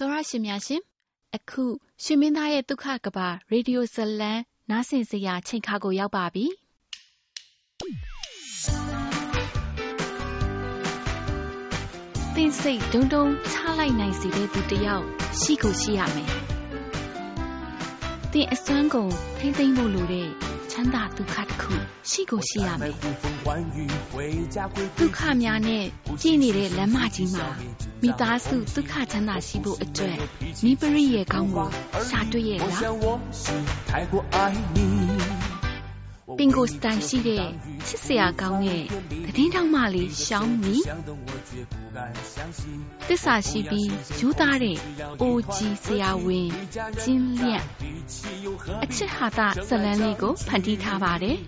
တော်ရရှင်များရှင်အခုရှင်မင်းသားရဲ့ဒုက္ခကဘာရေဒီယိုဇလံနားဆင်စရာချိန်ခါကိုရောက်ပါပြီသင်စိတ်ဒုံဒုံချလိုက်နိုင်စီတဲ့သူတယောက်ရှိကိုရှိရမယ်သင်အစွမ်းကုန်ထိမ့်သိမ့်ဖို့လိုတဲ့ ချမ်းသာဒုက္ခတစ်ခုရှိကိုရှိရမယ်ဒုက္ခများနဲ့ပြည့်နေတဲ့လမ်းမကြီးမှာမိသားစုဒုက္ခချမ်းသာရှိဖို့အတွက်နိပရိရဲ့ကောင်းကိုရှာတွေ့ရဲ့လား ပင်ကိုစတိုင်ရှိတဲ့ချစ်စရာကောင်းတဲ့သတင်းတောင်မှလေးရှောင်းမီတစ္ဆာရှိပြီးယူသားတဲ့အိုကြီးဆရာဝန်ကျင်းလျက်အချစ်ဟာတာဇလန်းလေးကိုဖန်တီးထားပါတယ်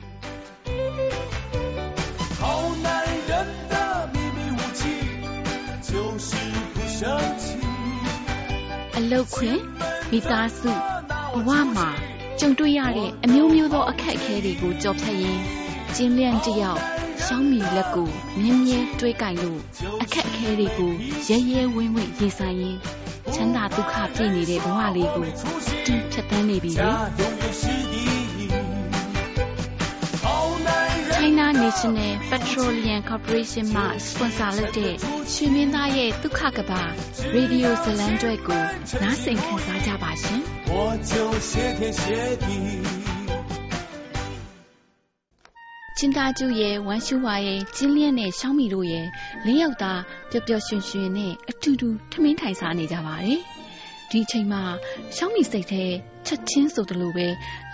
အလုတ်ခွင်မိသားစုဘဝမှာ ကြုံတွေ့ရတဲ့အမျိုးမျိုးသောအခက်အခဲတွေကိုကြော်ဖြတ်ရင်းကျင်းလျန့်တယောက်ရှောင်းမီလက်ကိုမြင်းမြဲတွေးကင်လို့အခက်အခဲတွေကိုရဲရဲဝင်းဝင်းရင်ဆိုင်ရင်းချမ်းသာဒုက္ခပြည့်နေတဲ့ဘဝလေးကိုတူဖြတ်သန်းနေပြီလေ China National Petroleum Corporation မှစပွန်ဆာလုပ်တဲ့ရွှေမင်းသားရဲ့ဒုက္ခကဘာရေဒီယိုဇလံတွဲကိုနားဆင်ခံစားကြပါရှင်။ချင်းသားကျူရဲ့ဝမ်းရှူဝါရဲ့ကျင်းလျက်နဲ့ရှောင်းမီတို့ရဲ့လင်းရောက်သားပျော်ပျော်ရွှင်ရွှင်နဲ့အတူတူထမင်းထိုင်စားနေကြပါတယ်။ ဒီအချိန်မှာရှောင်းမီစိတ်ထဲချက်ချင်းဆိုသလိုပဲ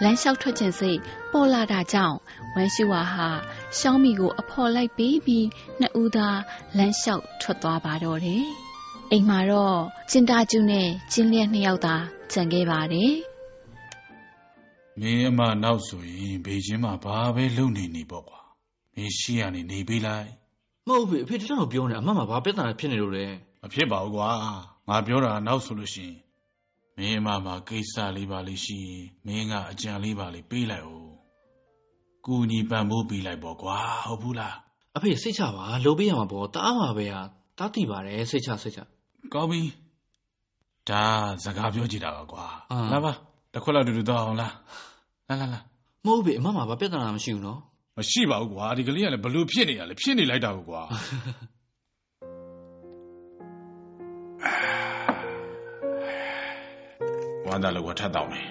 လမ်းလျှောက်ထွက်ခြင်းစိတ်ပေါ်လာတာကြောင့်ဝမ်းရှူဝါဟာရှောင်းမီကိုအဖော်လိုက်ပေးပြီးနှစ်ဦးသားလမ်းလျှောက်ထွက်သွားပါတော့တယ်။အိမ်မှာတော့ကျင်းသားကျူနဲ့ကျင်းလျက်နှစ်ယောက်သားကြံခဲ့ပါတယ်။မင်းအမနောက်ဆိုရင်ဘေချင်းမှာဘာပဲလုပ်နေနေပေါ့ကွာမင်းရှိရနေနေပေးလိုက်မဟုတ်ပြီအဖေတတော်ပြောနေအမမဘာပြဿနာဖြစ်နေလို့လဲမဖြစ်ပါဘူးကွာငါပြောတာနောက်ဆိုလို့ရှိရင် မင်းအမမှာကိစ္စလေးပါလေးရှိရင်မင်းကအကြံလေးပါလေးပေးလိုက်ဦးကူညီပံ့ပိုးပေးလိုက်ပေါ့ကွာဟုတ်ဘူးလားအဖေစိတ်ချပါလိုပေးရမှာပေါ့တားပါပဲဟာတားတိပါတယ်စိတ်ချစိတ်ချကောင်းပြီဒါစကားပြောကြည့်တာပါကွာလာပါတစ်ခွက်လောက်တူတူတော့အောင်လားလာလာလာမဟုတ်ပြီအမမှာဘာပြဿနာမရှိဘူးနော်မရှိပါဘူးကွာဒီကလေးကလည်းဘလို့ဖြစ်နေရလဲဖြစ်နေလိုက်တာကွာ ဝမ်းသာလို့ထပ်တော့မယ်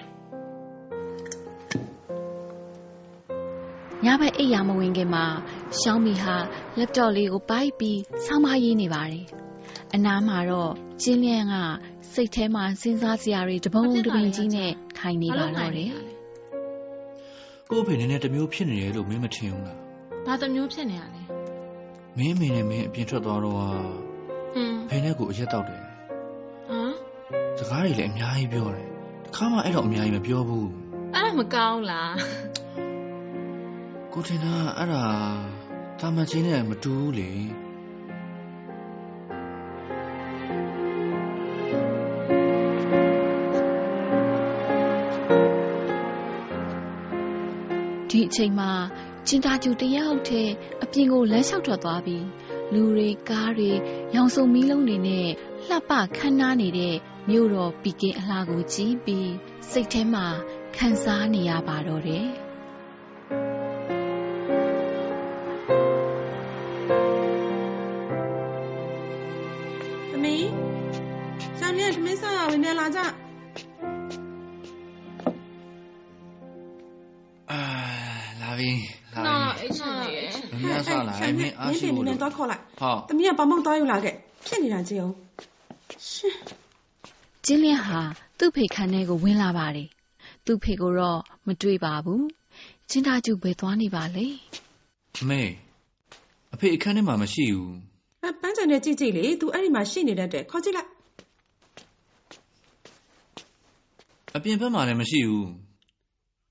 ညဘက်အိပ်ရာမဝင်ခင်မှာရှောင်းမီဟာလက်တော့လေးကိုပိုက်ပြီးဆောင်းမရေးနေပါတယ်အနားမှာတော့ကျင်းလျန်ကစိတ်ထဲမှာစဉ်းစားစရာတွေတပုံတပင်ကြီးနဲ့ထိုင်နေပါတော့တယ်ကို့ဖေနည်းနည်းတမျိုးဖြစ်နေတယ်လို့မင်းမထင်ဘူးလားဘာတမျိုးဖြစ်နေရလဲမင်းမင်းနဲ့မင်းအပြင်ထွက်သွားတော့ဟာဟင်းဖေနဲ့ကိုအရက်တောက်တယ်ဟမ်စကားတွေလည်းအများကြီးပြောတယ်တ ခါမှအဲ့တော့အများကြီးမပြောဘူးအဲ့ဒါမကောင်းလားကိုထင်တာအဲ့ဒါတာမချင်းနဲ့မတူဘူးလေဒီအချိန်မှာကျင်တာကျူတယောက်တည်းအပြင်ကိုလမ်းလျှောက်ထွက်သွားပြီးလူတွေကားတွေရောင်စုံမီးလုံးတွေနဲ့လှပခမ်းနားနေတဲ့ မြို့တော်ပီကင်းအလှကိုကြည့်ပြီးစိတ်ထဲမှာခံစားနေရပါတော့တယ်သမီး။ဆောင်းလေးသမီးဆောင်းရဝင်နေလာကြ။ပြီလာပြီနော်အိတ်ရှင်နေရမင်းဆလာမင်းအားရှိဖို့လို့တော့ခေါ်လိုက်ဟုတ်တမီးကဘာမှမသွားယူလာခဲ့ဖြစ်နေတာကြည့်အောင်ရှင် ကျင်းလျက်ဟာသူ့ဖေခန်းထဲကိုဝင်လာပါတယ်သူ့ဖေကိုတော့မတွေ့ပါဘူးကျင်းသားကျူပဲသွားနေပါလေမေအဖေအခန်းထဲမှာမရှိဘူးအပန်းချန်နဲ့ကြည့်ကြည့်လေ तू အဲ့ဒီမှာရှိနေတတ်တယ်ခေါ်ကြည့်လိုက်အပြင်ဘက်မှာလည်းမရှိဘူး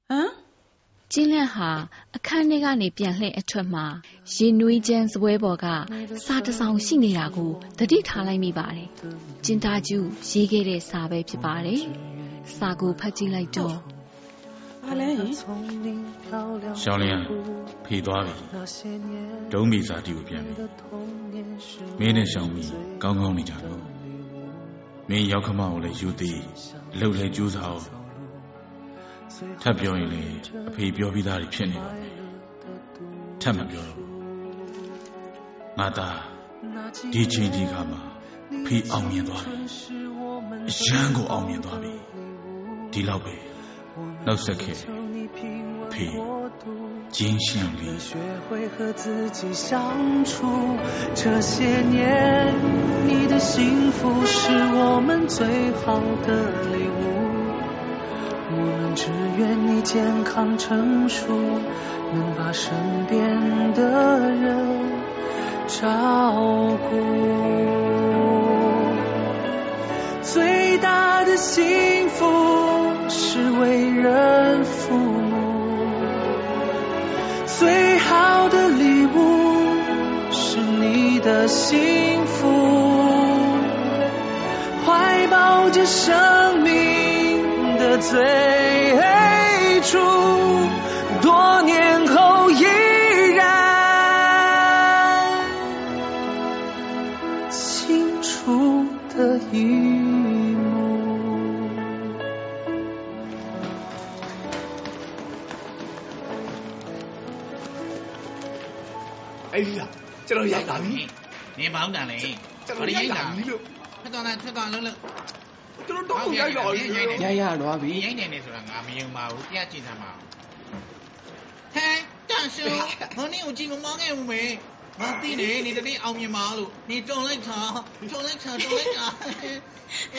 ဟမ် ကျင်းလက်ဟာအခန်းထဲကနေပြန်လှည့်အထွက်မှာရေနွေးချမ်းစပွဲပေါ်ကစာတစောင်ရှိနေတာကိုသတိထားလိုက်မိပါတယ်။ကျင်းသားကျူရေးခဲ့တဲ့စာပဲဖြစ်ပါတယ်။စာကိုဖတ်ကြည့်လိုက်တော့ဘာလဲ။ရှောင်းလျံဖေသွားပြီ။ဒုံးမီစာတီကိုပြန်ပြီ။မင်းနဲ့ရှောင်းမီကောင်းကောင်းနေကြတော့မင်းရောက်ခမကိုလည်းယူသည်အလုပ်လည်းကြိုးစားအောင် ထပ်ပြောရင်လေအဖေပြောပြီးသားဖြစ်နေပါမယ်ထပ်မပြောတော့ငါသားဒီချိန်ဒီခါမှာဖေအောင်မြင်သွားပြီအရန်ကိုအောင်မြင်သွားပြီဒီလောက်ပဲနောက်ဆက်ခဲ့ဖေ金线里学会和自己相处这些年你的幸福是我们最好的礼物我们 只愿你健康成熟能把身边的人照顾。最大的幸福是为人父母，最好的礼物是你的幸福，怀抱着生命最初，多年后依然清楚的一幕。哎呀，这老爷哪你？你忙哪里？这老爷哪里？快到那，快到那了。 တော်တော့ရိုက်လာပြီရရတော့ပြီရိုက်နေနေဆိုတာငါမယုံပါဘူးပြကြည့်သမ်းပါဟဲ့တန်ရှုံမင်းကိုကြည့်မမောင်းခဲ့ဘူးမေမသိနေနေတနေ့အောင်မြင်ပါလို့နေတုံလိုက်တာတုံလိုက်တာတုံလိုက်တာ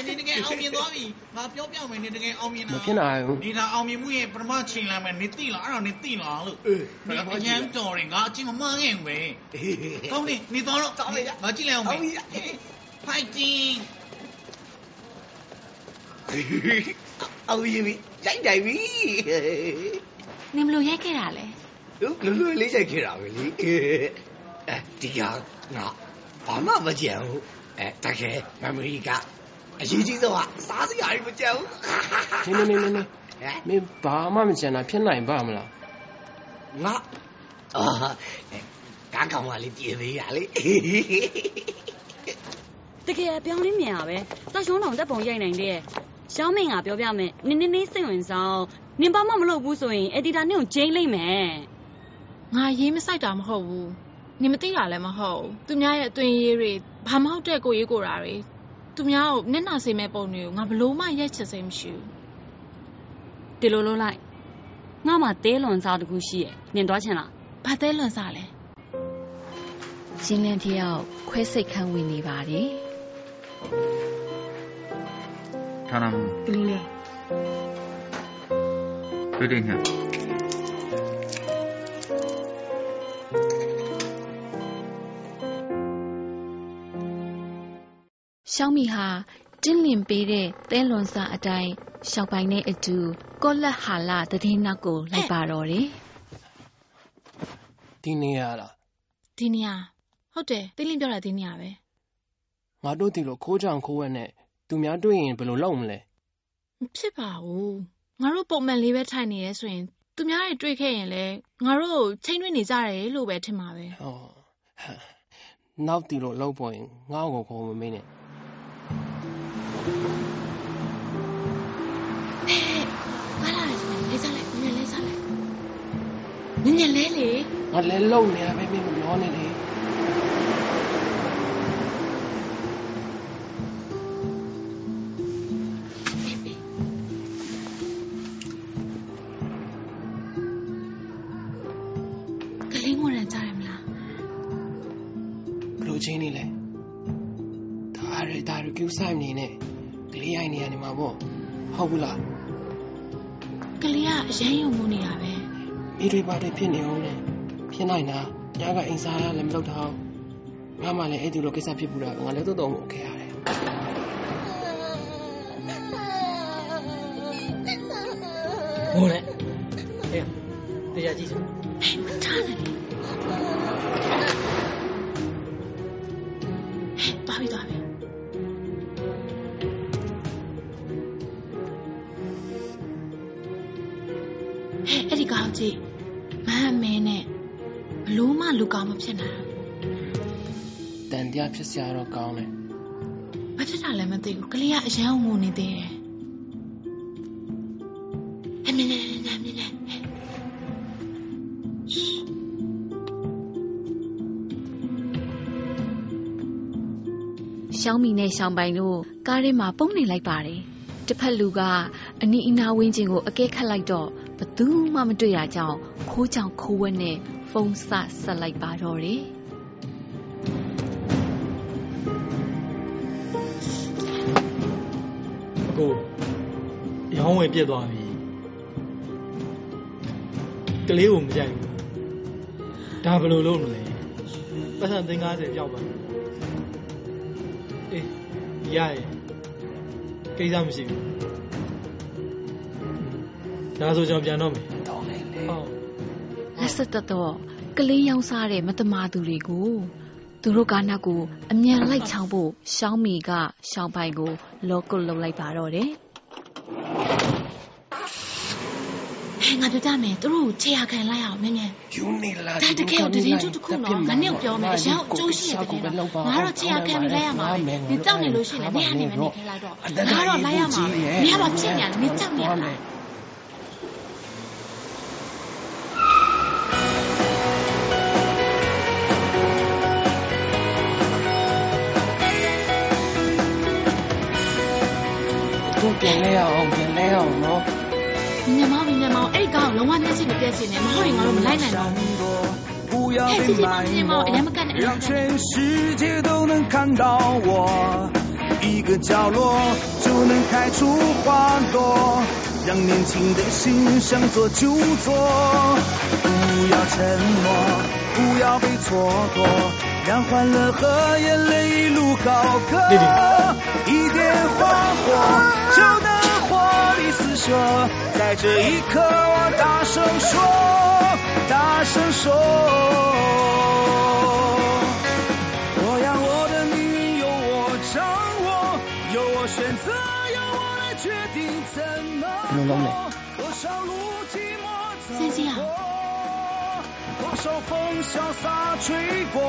နေတကယ်အောင်မြင်သွားပြီငါပြောပြမယ်နေတကယ်အောင်မြင်တာမဖြစ်နိုင်ဘူးနေတာအောင်မြင်မှုရဲ့ပထမချိန်လာမယ်နေသိလားအဲ့တော့နေသိလားလို့အေးနေအញ្ញမ်းတော်ရင်ငါအကြည့်မမှန်ခဲ့ဘူးပဲကောင်းနေနေတော့တော့ငါကြည့်လိုက်အောင်မေ fighting အောင်ပြီရိုက်နိုင်ပြီနင်ဘလို့ရိုက်ခဲ့တာလဲလူလူလေးရိုက်ခဲ့တာပဲလေအဲဒီကငါဘာမှမကြံဘူးအဲတကယ်မမရီကအရေးကြီးဆုံးကစားစရာတွေမကြံဘူးနေနေနေနေဟဲ့မင်းဘာမှမကြံတာဖြစ်နိုင်ပါမလားငါအာကားကောင်ကလေးပြေးသေးရလေတကယ်အပြောင်းလေးမြင်ရပဲတောက်ရှုံးတောင်တက်ပုံရိုက်နိုင်တဲ့ ရှောင်းမင်းကပြောပြမယ်နင်းနင်းလေးစိတ်ဝင်စားနင်ဘာမှမလုပ်ဘူးဆိုရင်အက်ဒီတာနင့်ကိုဂျိန်းလိုက်မယ်ငါရေးမဆိုင်တာမဟုတ်ဘူးနင်မသိတာလည်းမဟုတ်ဘူးသူများရဲ့အသွင်ရေးတွေဘာမဟုတ်တဲ့ကိုရေးကိုတာတွေသူများကိုမျက်နှာစေမဲ့ပုံတွေကိုငါဘလို့မှရိုက်ချစ်စိတ်မရှိဘူးဒီလိုလုပ်လိုက်ငါမှတဲလွန်စားတခုရှိရဲ့နင်သွားချင်လားဘာသေးလွန်စားလဲကျင်းလန်းတယောက်ခွဲစိတ်ခန်းဝင်နေပါတယ် ဌာနမှုဘလို့လဲတွေ့တယ်ညရှောင်းမီဟာတင်းလင်ပေးတဲ့သဲလွန်စာအတိုင်းရှောက်ပိုင်နဲ့အတူကောလက်ဟာလာတည်င်းနောက်ကိုလိုက်ပါတော့တယ်ဒီနေရလားဒီနေရာဟုတ်တယ်တင်းလင်းပြောတာဒီနေရာပဲငါတို့ဒီလိုခိုးကြောင်ခိုးဝက်နဲ့ သူများတွေ့ရင်ဘယ်လိုလုပ်မလဲမဖြစ်ပါဘူးငါတို့ပုံမှန်လေးပဲထိုင်နေရဲဆိုရင်သူများတွေတွေ့ခဲ့ရင်လည်းငါတို့ချိန်တွေ့နေကြတယ်လို့ပဲထင်ပါပဲဟောနောက်ဒီလိုလောက်ပေါ်ရင်ငါ့ကိုခေါ်မမင်းနဲ့ဘာလာလဲလဲစားလိုက်ညလဲစားလိုက်ညညလဲလေငါလည်းလုံနေရပဲမင်းမပြောနဲ့လေ ဟုတ်ဘူးလားကလေးကအရန်ယုံမှုနေတာပဲအေးတွေပါတယ်ဖြစ်နေအောင်လေဖြစ်နိုင်တာညကအိမ်စားရလည်းမလုပ်တော့ငါမှလည်းအဲ့ဒီလိုကိစ္စဖြစ်ဘူးလားငါလည်းတော့တော့မဟုတ်ခဲ့ရတယ်ဟုတ်လေအေးတရားကြည့်စမ်းထားတယ်ပါပြီသွားပြီ ကောင်ကြည့်မဟမဲနဲ့ဘလို့မှလူကောင်မဖြစ်နိုင်တန်တရားဖြစ်စရာတော့ကောင်းတယ်ဘာဖြစ်တာလည်းမသိဘူးကလေးကအရန်ငိုနေသေးတယ်အမေနဲ့နာမည်နဲ့ရှောင်းမီနဲ့ရှောင်းပိုင်တို့ကားထဲမှာပုံနေလိုက်ပါတယ်တစ်ဖက်လူကအနီအနာဝင်းချင်းကိုအကဲခတ်လိုက်တော့ ဘသူမှမတွေ့ရကြောင်းခိုးကြောင်ခိုးဝက်နဲ့ဖုန်းဆဆက်လိုက်ပါတော့တယ်ကိုရောင်းဝယ်ပြက်သွားပြီကလေးကိုမကြိုက်ဘူးဒါဘယ်လိုလုပ်မလဲပတ်စံ350ကြောက်ပါအေးရရကိစ္စမရှိဘူး ဒါဆိုကျွန်တော်ပြန်တော့မယ်တော်လေလေဟုတ်လက်စတတော့ကလေးရောင်းစားတဲ့မတမာသူတွေကိုသူတို့ကနောက်ကိုအမြန်လိုက်ချောင်းဖို့ရှောင်းမီကရှောင်းပိုင်ကိုလောကုတ်လုပ်လိုက်ပါတော့တယ်ဟဲ့ငါပြောကြမယ်သူတို့ခြေရခံလိုက်အောင်မြင်မြင်ယူနေလားဒါတကယ်တရင်တူတခုနော်ငါနဲ့ပြောမယ်အရင်အကျိုးရှိတဲ့တကယ်ငါတော့ခြေရခံပြီးလိုက်ရမှာဒီကြောက်နေလို့ရှိရင်လည်းနေရနေမယ်နေခဲလိုက်တော့ငါတော့လိုက်ရမှာနေရမှာဖြစ်နေတယ်နေကြောက်နေရလား မြင်မောင်းမြင်မောင်းအဲ့ဒီကောင်လုံးဝမျက်စိမပြတ်စင်နဲ့မဟုတ်ရင်ငါတို့မလိုက်နိုင်တော့ဘူး不要被埋没，让全世界都能看到我。一个角落就能开出花朵，让年轻的心想做就做。不要沉默，不要被蹉跎，让欢乐和眼泪一路高歌。一点花火就能火力四射。 在这一刻，我大声说，大声说，我要我的命运由我掌握，由我选择，由我来决定怎么过。多少路寂寞走过，多少风潇洒吹过，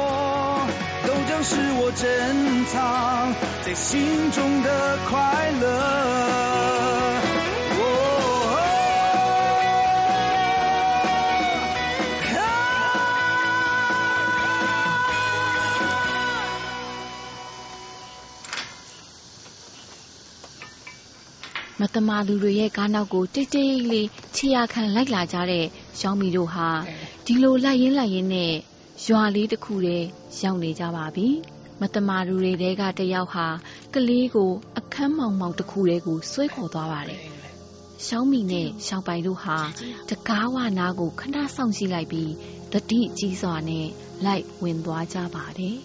都将是我珍藏在心中的快乐。 မတမာလူတွေရဲ့ကားနောက်ကိုတိတ်တိတ်လေးခြေရခံလိုက်လာကြတဲ့ရှောင်းမီတို့ဟာဒီလိုလိုက်ရင်းလိုက်ရင်းနဲ့ရွာလေးတစ်ခုတည်းရောက်နေကြပါပြီမတမာလူတွေတဲကတယောက်ဟာကလေးကိုအခန်းမောင်မောင်တစ်ခုတည်းကိုဆွဲခေါ်သွားပါတယ်ရှောင်းမီနဲ့ရှောင်းပိုင်တို့ဟာတကားဝနာကိုခဏဆောင်ကြည့်လိုက်ပြီးတတိကြီးစွာနဲ့လိုက်ဝင်သွားကြပါတယ်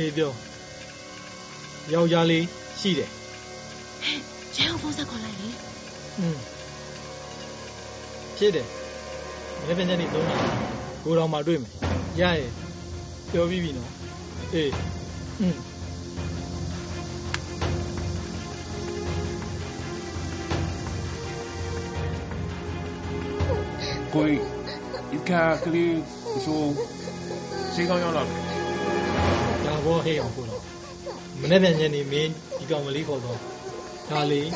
အေးပြောယောက်ျားလေးရှိတယ်ဟဲ့ကျန်ဖုန်းဆက်ခေါ်လိုက်လေอืมဖြစ်တယ်မနေ့ပြန်ညနေ3နာရီကိုတော်မှတွေ့မယ်ရရဲ့ပြောပြီးပြီနော်အေးอืมကိုဒီကကလေးဆိုစေကောင်းရောက်လာတယ် ဒါဘောဟေးအောင်ကိုတော့မနေ့ပြန်ညနေမင်းဒီကောင်မလေးခေါ်တော့ဒါလေး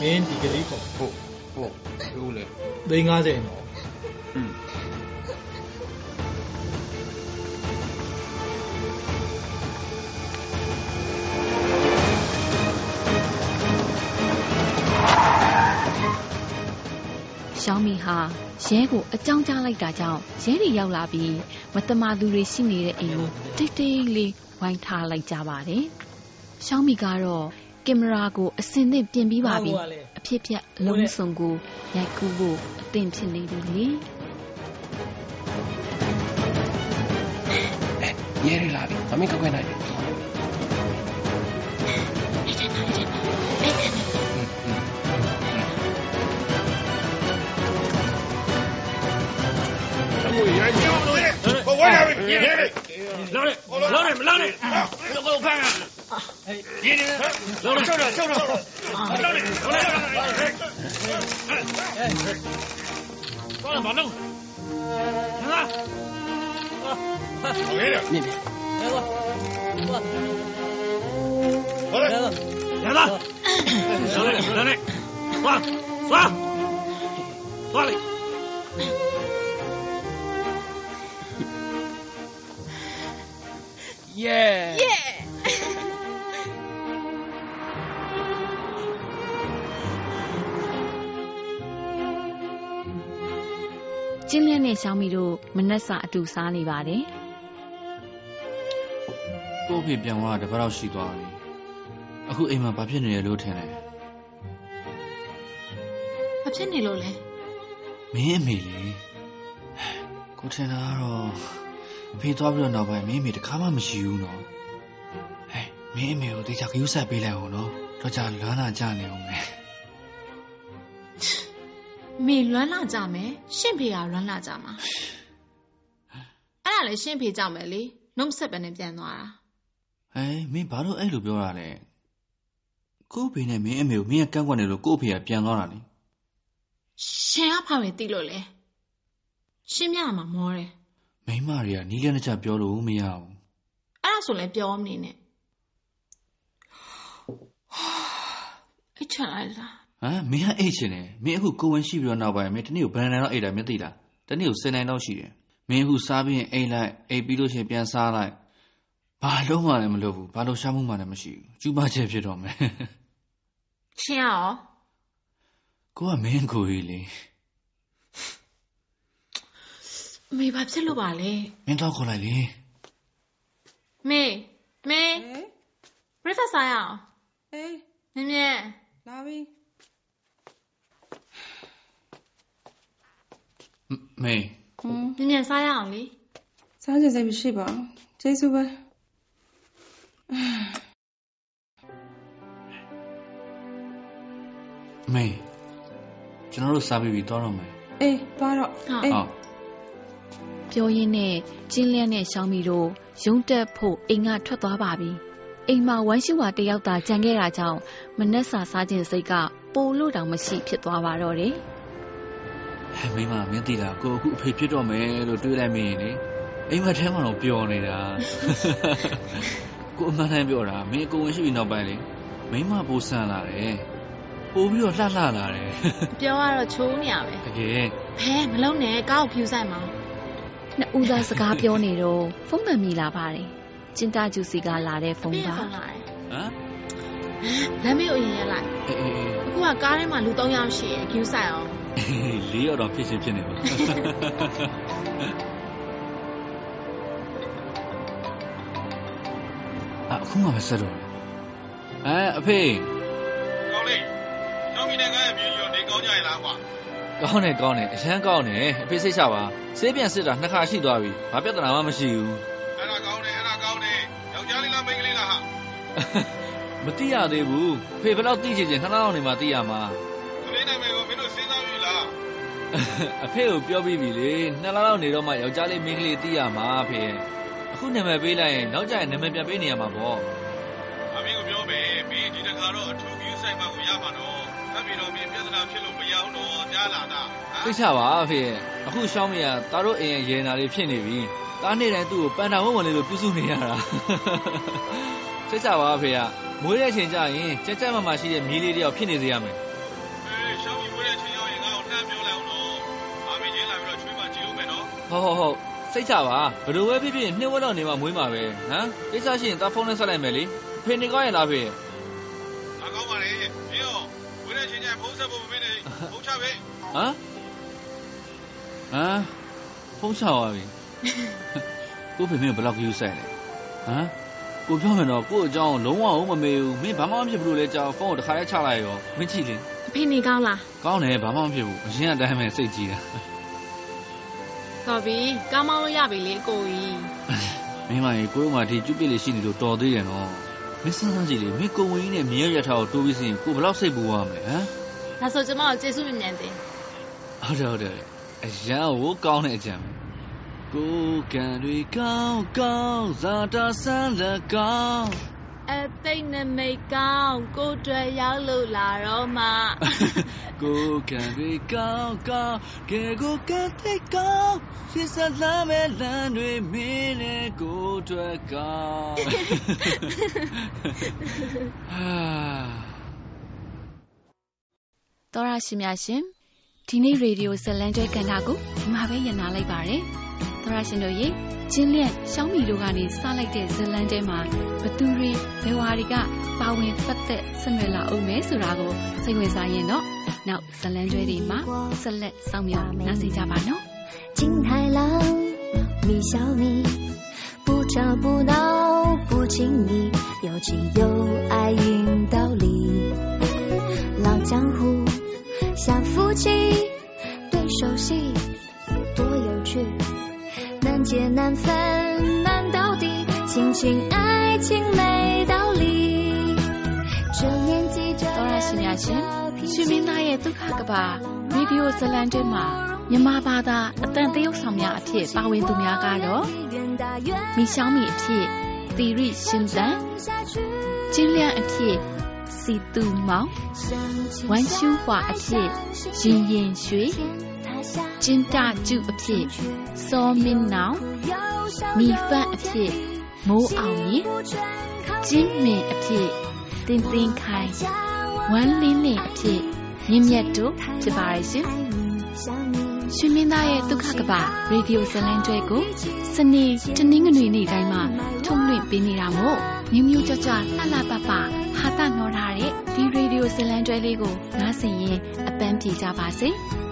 မင်းဒီကလေးခေါ်ဟုတ်ဟုတ်ဟုတ်လေ350နော်อืมရှောင်းမီဟာရဲကိုအကြောင်းကြားလိုက်တာကြောင့်ရဲတွေရောက်လာပြီးမတမာသူတွေရှိနေတဲ့အိမ်ကိုတိတ်တိတ်လေး ဝိုင်းထားလိုက်ကြပါတယ်။ရှောင်းမီကတော့ကင်မရာကိုအစင်သင့်ပြင်ပြီးပါပြီ။အဖြစ်ပြက်လုံးစုံကိုရိုက်ကူးဖို့အသင့်ဖြစ်နေပြီလေ။ရဲရလာပြီ။သမီးကောက်ခွဲနိုင်တယ်我我这 老李，老李，老李，都给我看看。哎，爷爷，老李，少少，少少，老李，老李，少少，哎哎，放板凳。行了，啊，小爷爷，爷爷，哥，哥，老李，爷子，爷子，小李，小李，算，算，算了。耶！耶！ကျင်းလင်းနဲ့ရှောင်းမီတို့မနှက်စာအတူစားနေပါတယ်။ကို့ဖေပြန်သွားတာတပတ်တော့ရှိသွားပြီ။အခုအိမ်မှာဘာဖြစ်နေရလို့ထင်လဲ။ဘာဖြစ်နေလို့လဲ။မင်းအမေလေ။ကိုထင်တာကတော့ အဖေသွားပြီးတော့နောက်ပိုင်းမင်းအမေတခါမှမရှိဘူးနော်။ဟဲ့မင်းအမေကိုတေချာခရူးဆက်ပေးလိုက်အောင်နော်။တော့ကြာလွမ်းလာကြနေအောင်မယ်။မေလွမ်းလာကြမယ်ရှင့်ဖေကလွမ်းလာကြမှာအဲ့ဒါလည်းရှင့်ဖေကြောက်မယ်လေနှုတ်ဆက်ပဲနဲ့ပြန်သွားတာဟဲမင်းဘာလို့အဲ့လိုပြောတာလဲကို့ဖေနဲ့မင်းအမေကိုမင်းကကန့်ကွက်နေလို့ကို့ဖေကပြန်သွားတာလေရှင်ကဖောက်ရင်သိလို့လေရှင်းပြမှာမောတယ် မိမတွေကနီးလျက်နဲ့ချပြောလို့မရဘူးအဲ့ဒါဆိုလည်းပြောမနေနဲ့အိတ်ချလိုက်လားဟမ်မင်းကအိတ်ချင်တယ်မင်းအခုကိုဝင်ရှိပြီးတော့နောက်ပိုင်းမင်းတနေ့ကိုဘယ်နိုင်တော့အိတ်တာမသိလားတနေ့ကို10နိုင်တော့ရှိတယ်မင်းအခုစားပြီးရင်အိတ်လိုက်အိတ်ပြီးလို့ရှိရင်ပြန်စားလိုက်ဘာလုံးမှလည်းမလုပ်ဘူးဘာလို့ရှားမှုမှလည်းမရှိဘူးကျူးမချက်ဖြစ်တော့မယ်ရှင်ရောကိုကမင်းကိုကြီးလေ မေဘာဖြစ်လို့ပါလဲမင်းတော့ခေါ်လိုက်လေမေမေဘရက်ဖတ်စားရအောင်ဟေးမြင်မြင်လာပြီမေဟွန်းမြင်မြင်စားရအောင်လေစားကြစိတ်မရှိပါဘူးကျေးဇူးပဲမေကျွန်တော်တို့စားပြီးပြီတော့တော့မယ်အေးသွားတော့အေး ပြောရင်းနဲ့ကျင်းလျက်နဲ့ရှောင်းမီတို့ရုံးတက်ဖို့အိမ်ကထွက်သွားပါပြီအိမ်မှာဝမ်းရှိဝါတယောက်သာကြံခဲ့တာကြောင့်မနှက်စာစားခြင်းစိတ်ကပိုလို့တောင်မရှိဖြစ်သွားပါတော့တယ်ဟဲ့မိမမင်းသိလားကိုအခုအဖေဖြစ်တော့မယ်လို့တွေးလိုက်မိရင်လေအိမ်မထဲမှာတော့ပျော်နေတာကိုအမှန်တမ်းပြောတာမင်းကိုဝင်ရှိပြီးနောက်ပိုင်းလေမိမပိုးဆန်လာတယ်ပို့ပြီးတော့လှလှလာတယ်ပြောရတော့ချိုးနေရပဲတကယ်ဘဲမလုံးနဲ့ကောက်ဖြူဆိုင်မှာ နှစ်ဦးသားစကားပြောနေတော့ဖုန်းတန်မိလာပါတယ်ကျင်းတာဂျူစီကလာတဲ့ဖုန်းပါဟမ်လမ်းမေးအရင်ရလိုက်အေးအေးအခုကကားထဲမှာလူ၃ယောက်ရှိရင်ကျူးဆိုင်အောင်လေးယောက်တော့ဖြစ်ချင်းဖြစ်နေပါအခုမှမဆက်တော့အဲအဖေကောင်းလေးကျောင်းမီနဲ့ကားရဲ့မြေကြီးရောနေကောင်းကြရလားကွာ ကောင်းတယ်ကောင်းတယ်အရန်ကောင်းတယ်အဖေစိတ်ချပါဆေးပြန်စစ်တာနှစ်ခါရှိသွားပြီဘာပြဿနာမှမရှိဘူးအဲ့ဒါကောင်းတယ်အဲ့ဒါကောင်းတယ်ယောက်ျားလေးလားမိန်းကလေးလားဟာမသိရသေးဘူးဖေဘယ်တော့သိချင်ချင်ခဏလောက်နေမှသိရမှာကလေးနာမည်ကိုမင်းတို့စဉ်းစားပြီလားအဖေကိုပြောပြီးပြီလေနှစ်လလောက်နေတော့မှယောက်ျားလေးမိန်းကလေးသိရမှာဖေအခုနာမည်ပေးလိုက်ရင်နောက်ကျရင်နာမည်ပြန်ပေးနေရမှာပေါ့အမင်းကိုပြောမယ်မင်းဒီတခါတော့အထူးကြီးဆိုင်မှာကိုရမှာတော့ အဖေတော့မင်းပြဿနာဖြစ်လို့မရဘူးတော့ကြားလာတာသိချပါဖေအခုရှောင်းမရတာတို့အိမ်ရဲ့ရေနာလေးဖြစ်နေပြီတားနေတိုင်းသူ့ကိုပန်တာဝုံဝင်လေးလိုပြုစုနေရတာသိချပါဖေကမွေးတဲ့ချိန်ကျရင်ကြက်ကြက်မမရှိတဲ့မြေးလေးတယောက်ဖြစ်နေစေရမယ်အေးရှောင်းပြီးမွေးတဲ့ချိန်ရောက်ရင်ငါ့ကိုနှမ်းပြောလိုက်အောင်တော့အမေချင်းလာပြီးတော့ချွေးမှကြည့်ဦးမယ်နော်ဟုတ်ဟုတ်ဟုတ်စိတ်ချပါဘယ်လိုပဲဖြစ်ဖြစ်နှစ်ဝက်တော့နေမှမွေးမှာပဲဟမ်ကိစ္စရှိရင်တာဖုန်းနဲ့ဆက်လိုက်မယ်လေဖေနေကောင်းရင်လားဖေအကောင်းပါလေမ င်းရောဝိရချင်းချင်းဖုန်းဆက်ဖို့မမင်းနေဖုန်းချပဲဟမ်ဟမ်ဖုန်းချပါပြီကိုဖေမင်းဘယ်လောက်ယူဆိုင်လဲဟမ်ကိုပြောမယ်တော့ကို့အကြောင်းလုံးဝမမေ့ဘူးမင်းဘာမှမဖြစ်ဘူးလို့လဲကြောက်ဖုန်းကိုတစ်ခါလဲချလိုက်ရောမင်းကြည့်လေအဖေနေကောင်းလားကောင်းတယ်ဘာမှမဖြစ်ဘူးအရင်အတိုင်းပဲစိတ်ကြီးတာတော်ပြီကားမောင်းလို့ရပြီလေကိုကြီးမင်းမကြီးကိုယ်ကဒီကျုပ်ပြစ်လေးရှိနေလို့တော်သေးတယ်နော် မင်းစမ်းစမ်းကြည့်လေမင်းကိုဝင်ကြီးနဲ့မြေရရထားကိုတိုးပြီးစရင်ကိုဘယ်လောက်စိတ်ပူရမလဲဟမ်ဒါဆိုကျမကိုကျေးဇူးမြင်မြန်တယ်ဟုတ်တယ်ဟုတ်တယ်အရန်ကိုကောင်းတဲ့အကြံကိုကံတွေကောင်းကောင်းဇာတာဆန်းလက်ကောင်း အသိနမိတ်ကောင်းကိုယ်တွေ့ရောက်လို့လာတော့မှကိုခံတွေကောင်းကောင်းကဲကိုကန်တဲ့ကောင်းရစလာမဲ့လမ်းတွေမင်းနဲ့ကိုတွေ့ကောင်းဟာတော်ရရှိများရှင်ဒီနေ့ရေဒီယိုဇလန်ကျွဲကန်တာကိုဒီမှာပဲညနာလိုက်ပါတယ် တော်ရရှင်တို့ရေကျင်းလျက်ရှောင်းမီတို့ကနေစလိုက်တဲ့ဇလန်တဲမှာဘသူတွေဘယ်ဝါတွေကပါဝင်ပတ်သက်ဆက်နွယ်လာအောင်မဲဆိုတာကိုစိတ်ဝင်စားရင်တော့နောက်ဇလန်ကျွဲတွေမှာဆက်လက်ဆောင်မြောက်နားဆင်ကြပါနော် 金太郎，米小米，不吵不闹不亲密，有情有爱运道理。老江湖像夫妻，对手戏多有趣， 难解难分难到底，亲情爱情没道理。这年纪这 တော်ရရှိများရှင် 人 ရှင်မင်းသားရဲ့ဒုက္ခကဘာရေဒီယိုဇလန်တဲမှာမြန်မာဘာသာအတန်တရုတ်ဆောင်များအဖြစ်ပါဝင်သူများကတော့ မိရှောင်းမီအဖြစ်သီရိရှင်သန်ကျင်းလျန့်အဖြစ်စီတူမောင်ဝမ်ရှူးဟွာအဖြစ်ရင်ရင်ရွှေ ကျင်းတကျုအဖြစ်စောမင်းနောင်မိဖတ်အဖြစ်မိုးအောင်ရင်ကျင်းမင်အဖြစ်တင်းတင်းခိုင်ဝမ်လင်းလင်းအဖြစ်မြင့်မြတ်တို့ဖြစ်ပါရဲ့ရှင်ရှင်မင်းသားရဲ့ဒုက္ခကပရေဒီယိုဇလန်ကျွဲကိုစနေတနင်္ဂနွေနေ့တိုင်းမှာထုတ်လွှင့်ပေးနေတာမို့မြူးမြူးကြွကြွလှလှပပဟာတာနှောထားတဲ့ဒီရေဒီယိုဇလန်ကျွဲလေးကိုနားဆင်ရင်အပန်းပြေကြပါစေ။